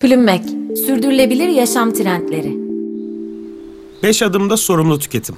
Plümmek, sürdürülebilir yaşam trendleri. 5 adımda sorumlu tüketim.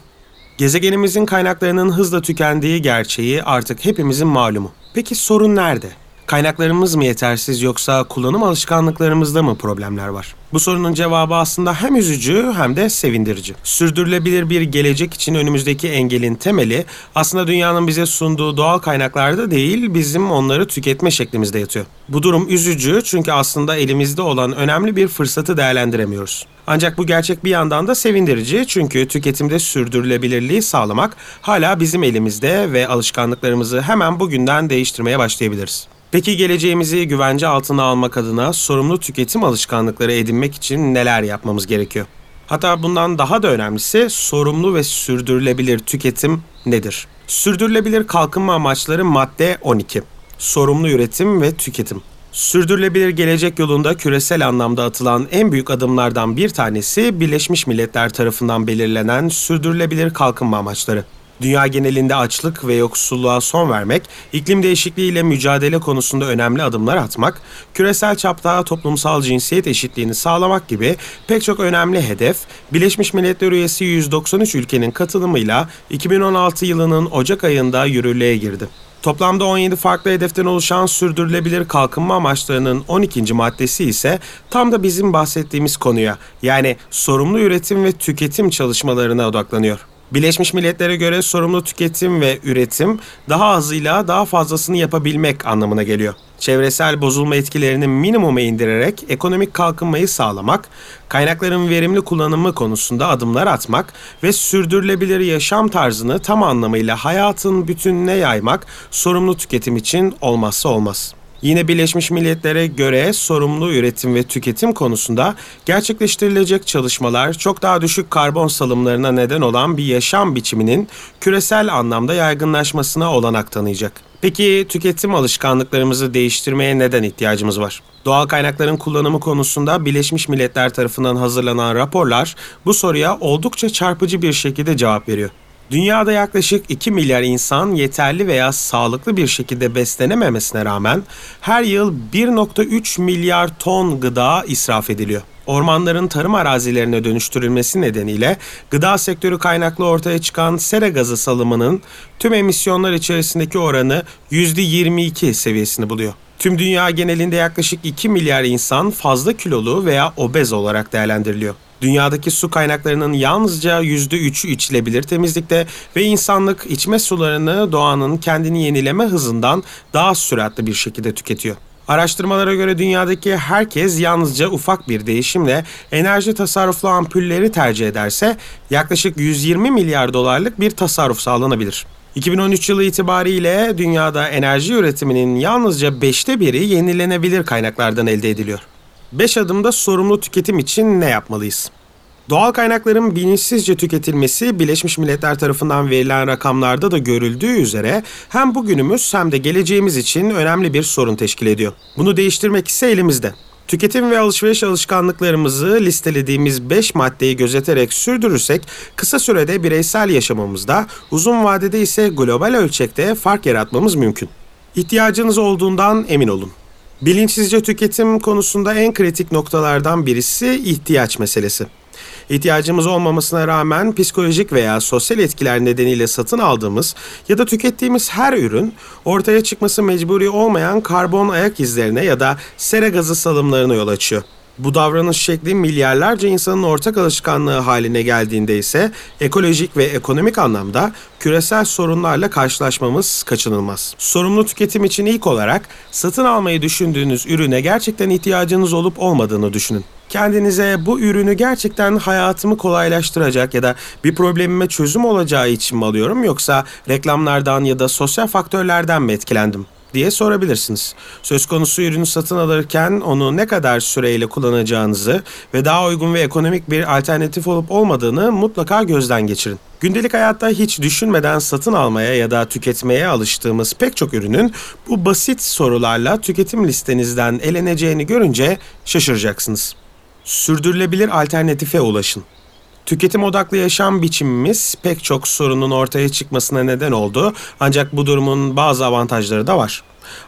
Gezegenimizin kaynaklarının hızla tükendiği gerçeği artık hepimizin malumu. Peki sorun nerede? Kaynaklarımız mı yetersiz yoksa kullanım alışkanlıklarımızda mı problemler var? Bu sorunun cevabı aslında hem üzücü hem de sevindirici. Sürdürülebilir bir gelecek için önümüzdeki engelin temeli aslında dünyanın bize sunduğu doğal kaynaklarda değil, bizim onları tüketme şeklimizde yatıyor. Bu durum üzücü çünkü aslında elimizde olan önemli bir fırsatı değerlendiremiyoruz. Ancak bu gerçek bir yandan da sevindirici çünkü tüketimde sürdürülebilirliği sağlamak hala bizim elimizde ve alışkanlıklarımızı hemen bugünden değiştirmeye başlayabiliriz. Peki geleceğimizi güvence altına almak adına sorumlu tüketim alışkanlıkları edinmek için neler yapmamız gerekiyor? Hatta bundan daha da önemlisi sorumlu ve sürdürülebilir tüketim nedir? Sürdürülebilir kalkınma amaçları madde 12. Sorumlu üretim ve tüketim. Sürdürülebilir gelecek yolunda küresel anlamda atılan en büyük adımlardan bir tanesi Birleşmiş Milletler tarafından belirlenen sürdürülebilir kalkınma amaçları dünya genelinde açlık ve yoksulluğa son vermek, iklim değişikliğiyle mücadele konusunda önemli adımlar atmak, küresel çapta toplumsal cinsiyet eşitliğini sağlamak gibi pek çok önemli hedef, Birleşmiş Milletler üyesi 193 ülkenin katılımıyla 2016 yılının Ocak ayında yürürlüğe girdi. Toplamda 17 farklı hedeften oluşan sürdürülebilir kalkınma amaçlarının 12. maddesi ise tam da bizim bahsettiğimiz konuya yani sorumlu üretim ve tüketim çalışmalarına odaklanıyor. Birleşmiş Milletler'e göre sorumlu tüketim ve üretim daha azıyla daha fazlasını yapabilmek anlamına geliyor. Çevresel bozulma etkilerini minimuma indirerek ekonomik kalkınmayı sağlamak, kaynakların verimli kullanımı konusunda adımlar atmak ve sürdürülebilir yaşam tarzını tam anlamıyla hayatın bütününe yaymak sorumlu tüketim için olmazsa olmaz. Yine Birleşmiş Milletler'e göre sorumlu üretim ve tüketim konusunda gerçekleştirilecek çalışmalar çok daha düşük karbon salımlarına neden olan bir yaşam biçiminin küresel anlamda yaygınlaşmasına olanak tanıyacak. Peki tüketim alışkanlıklarımızı değiştirmeye neden ihtiyacımız var? Doğal kaynakların kullanımı konusunda Birleşmiş Milletler tarafından hazırlanan raporlar bu soruya oldukça çarpıcı bir şekilde cevap veriyor. Dünyada yaklaşık 2 milyar insan yeterli veya sağlıklı bir şekilde beslenememesine rağmen her yıl 1.3 milyar ton gıda israf ediliyor. Ormanların tarım arazilerine dönüştürülmesi nedeniyle gıda sektörü kaynaklı ortaya çıkan sera gazı salımının tüm emisyonlar içerisindeki oranı %22 seviyesini buluyor. Tüm dünya genelinde yaklaşık 2 milyar insan fazla kilolu veya obez olarak değerlendiriliyor. Dünyadaki su kaynaklarının yalnızca %3'ü içilebilir temizlikte ve insanlık içme sularını doğanın kendini yenileme hızından daha süratli bir şekilde tüketiyor. Araştırmalara göre dünyadaki herkes yalnızca ufak bir değişimle enerji tasarruflu ampulleri tercih ederse yaklaşık 120 milyar dolarlık bir tasarruf sağlanabilir. 2013 yılı itibariyle dünyada enerji üretiminin yalnızca beşte biri yenilenebilir kaynaklardan elde ediliyor. 5 adımda sorumlu tüketim için ne yapmalıyız? Doğal kaynakların bilinçsizce tüketilmesi Birleşmiş Milletler tarafından verilen rakamlarda da görüldüğü üzere hem bugünümüz hem de geleceğimiz için önemli bir sorun teşkil ediyor. Bunu değiştirmek ise elimizde. Tüketim ve alışveriş alışkanlıklarımızı listelediğimiz 5 maddeyi gözeterek sürdürürsek kısa sürede bireysel yaşamımızda, uzun vadede ise global ölçekte fark yaratmamız mümkün. İhtiyacınız olduğundan emin olun. Bilinçsizce tüketim konusunda en kritik noktalardan birisi ihtiyaç meselesi. İhtiyacımız olmamasına rağmen psikolojik veya sosyal etkiler nedeniyle satın aldığımız ya da tükettiğimiz her ürün ortaya çıkması mecburi olmayan karbon ayak izlerine ya da sera gazı salımlarına yol açıyor. Bu davranış şekli milyarlarca insanın ortak alışkanlığı haline geldiğinde ise ekolojik ve ekonomik anlamda küresel sorunlarla karşılaşmamız kaçınılmaz. Sorumlu tüketim için ilk olarak satın almayı düşündüğünüz ürüne gerçekten ihtiyacınız olup olmadığını düşünün kendinize bu ürünü gerçekten hayatımı kolaylaştıracak ya da bir problemime çözüm olacağı için mi alıyorum yoksa reklamlardan ya da sosyal faktörlerden mi etkilendim? Diye sorabilirsiniz. Söz konusu ürünü satın alırken onu ne kadar süreyle kullanacağınızı ve daha uygun ve ekonomik bir alternatif olup olmadığını mutlaka gözden geçirin. Gündelik hayatta hiç düşünmeden satın almaya ya da tüketmeye alıştığımız pek çok ürünün bu basit sorularla tüketim listenizden eleneceğini görünce şaşıracaksınız sürdürülebilir alternatife ulaşın. Tüketim odaklı yaşam biçimimiz pek çok sorunun ortaya çıkmasına neden oldu. Ancak bu durumun bazı avantajları da var.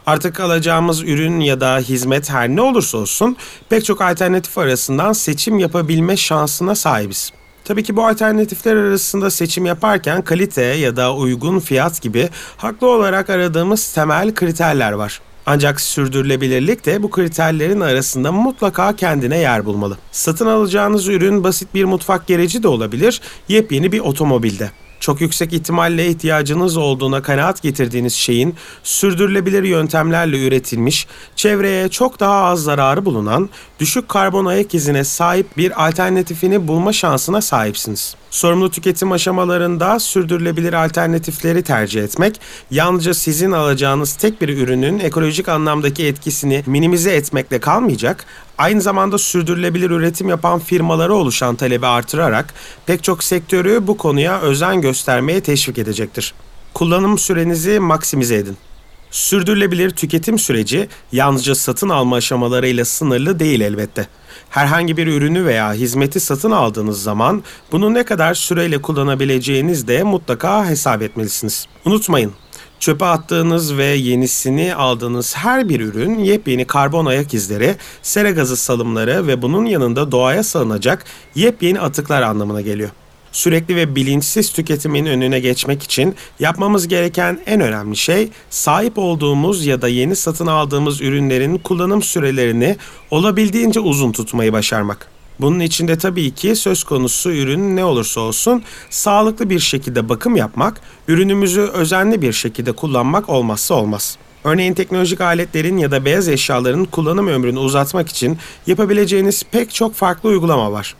Artık alacağımız ürün ya da hizmet her ne olursa olsun pek çok alternatif arasından seçim yapabilme şansına sahibiz. Tabii ki bu alternatifler arasında seçim yaparken kalite ya da uygun fiyat gibi haklı olarak aradığımız temel kriterler var. Ancak sürdürülebilirlik de bu kriterlerin arasında mutlaka kendine yer bulmalı. Satın alacağınız ürün basit bir mutfak gereci de olabilir, yepyeni bir otomobilde çok yüksek ihtimalle ihtiyacınız olduğuna kanaat getirdiğiniz şeyin sürdürülebilir yöntemlerle üretilmiş, çevreye çok daha az zararı bulunan, düşük karbon ayak izine sahip bir alternatifini bulma şansına sahipsiniz. Sorumlu tüketim aşamalarında sürdürülebilir alternatifleri tercih etmek, yalnızca sizin alacağınız tek bir ürünün ekolojik anlamdaki etkisini minimize etmekle kalmayacak, aynı zamanda sürdürülebilir üretim yapan firmalara oluşan talebi artırarak pek çok sektörü bu konuya özen göstermeye teşvik edecektir. Kullanım sürenizi maksimize edin. Sürdürülebilir tüketim süreci yalnızca satın alma aşamalarıyla sınırlı değil elbette. Herhangi bir ürünü veya hizmeti satın aldığınız zaman bunu ne kadar süreyle kullanabileceğiniz de mutlaka hesap etmelisiniz. Unutmayın, Çöpe attığınız ve yenisini aldığınız her bir ürün yepyeni karbon ayak izleri, sera gazı salımları ve bunun yanında doğaya salınacak yepyeni atıklar anlamına geliyor. Sürekli ve bilinçsiz tüketimin önüne geçmek için yapmamız gereken en önemli şey sahip olduğumuz ya da yeni satın aldığımız ürünlerin kullanım sürelerini olabildiğince uzun tutmayı başarmak. Bunun içinde tabii ki söz konusu ürün ne olursa olsun sağlıklı bir şekilde bakım yapmak, ürünümüzü özenli bir şekilde kullanmak olmazsa olmaz. Örneğin teknolojik aletlerin ya da beyaz eşyaların kullanım ömrünü uzatmak için yapabileceğiniz pek çok farklı uygulama var.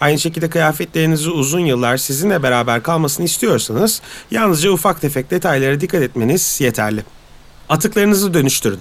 Aynı şekilde kıyafetlerinizi uzun yıllar sizinle beraber kalmasını istiyorsanız yalnızca ufak tefek detaylara dikkat etmeniz yeterli. Atıklarınızı dönüştürün.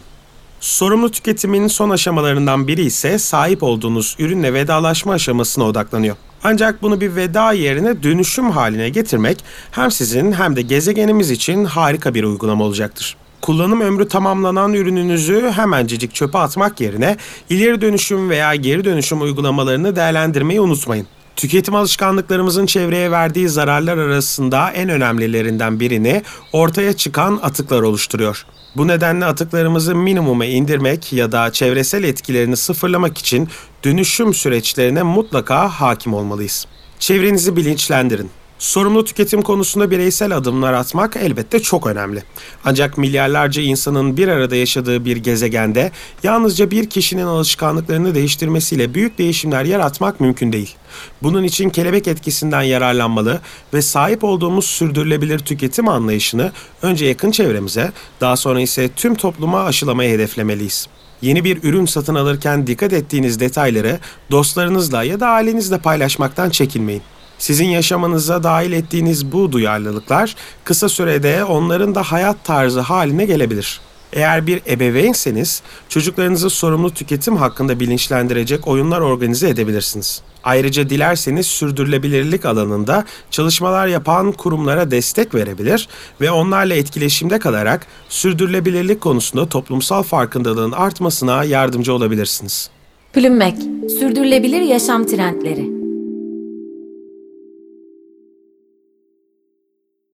Sorumlu tüketimin son aşamalarından biri ise sahip olduğunuz ürünle vedalaşma aşamasına odaklanıyor. Ancak bunu bir veda yerine dönüşüm haline getirmek hem sizin hem de gezegenimiz için harika bir uygulama olacaktır. Kullanım ömrü tamamlanan ürününüzü hemencecik çöpe atmak yerine ileri dönüşüm veya geri dönüşüm uygulamalarını değerlendirmeyi unutmayın. Tüketim alışkanlıklarımızın çevreye verdiği zararlar arasında en önemlilerinden birini ortaya çıkan atıklar oluşturuyor. Bu nedenle atıklarımızı minimuma indirmek ya da çevresel etkilerini sıfırlamak için dönüşüm süreçlerine mutlaka hakim olmalıyız. Çevrenizi bilinçlendirin. Sorumlu tüketim konusunda bireysel adımlar atmak elbette çok önemli. Ancak milyarlarca insanın bir arada yaşadığı bir gezegende yalnızca bir kişinin alışkanlıklarını değiştirmesiyle büyük değişimler yaratmak mümkün değil. Bunun için kelebek etkisinden yararlanmalı ve sahip olduğumuz sürdürülebilir tüketim anlayışını önce yakın çevremize, daha sonra ise tüm topluma aşılamayı hedeflemeliyiz. Yeni bir ürün satın alırken dikkat ettiğiniz detayları dostlarınızla ya da ailenizle paylaşmaktan çekinmeyin. Sizin yaşamınıza dahil ettiğiniz bu duyarlılıklar kısa sürede onların da hayat tarzı haline gelebilir. Eğer bir ebeveynseniz çocuklarınızı sorumlu tüketim hakkında bilinçlendirecek oyunlar organize edebilirsiniz. Ayrıca dilerseniz sürdürülebilirlik alanında çalışmalar yapan kurumlara destek verebilir ve onlarla etkileşimde kalarak sürdürülebilirlik konusunda toplumsal farkındalığın artmasına yardımcı olabilirsiniz. Plümmek, sürdürülebilir yaşam trendleri.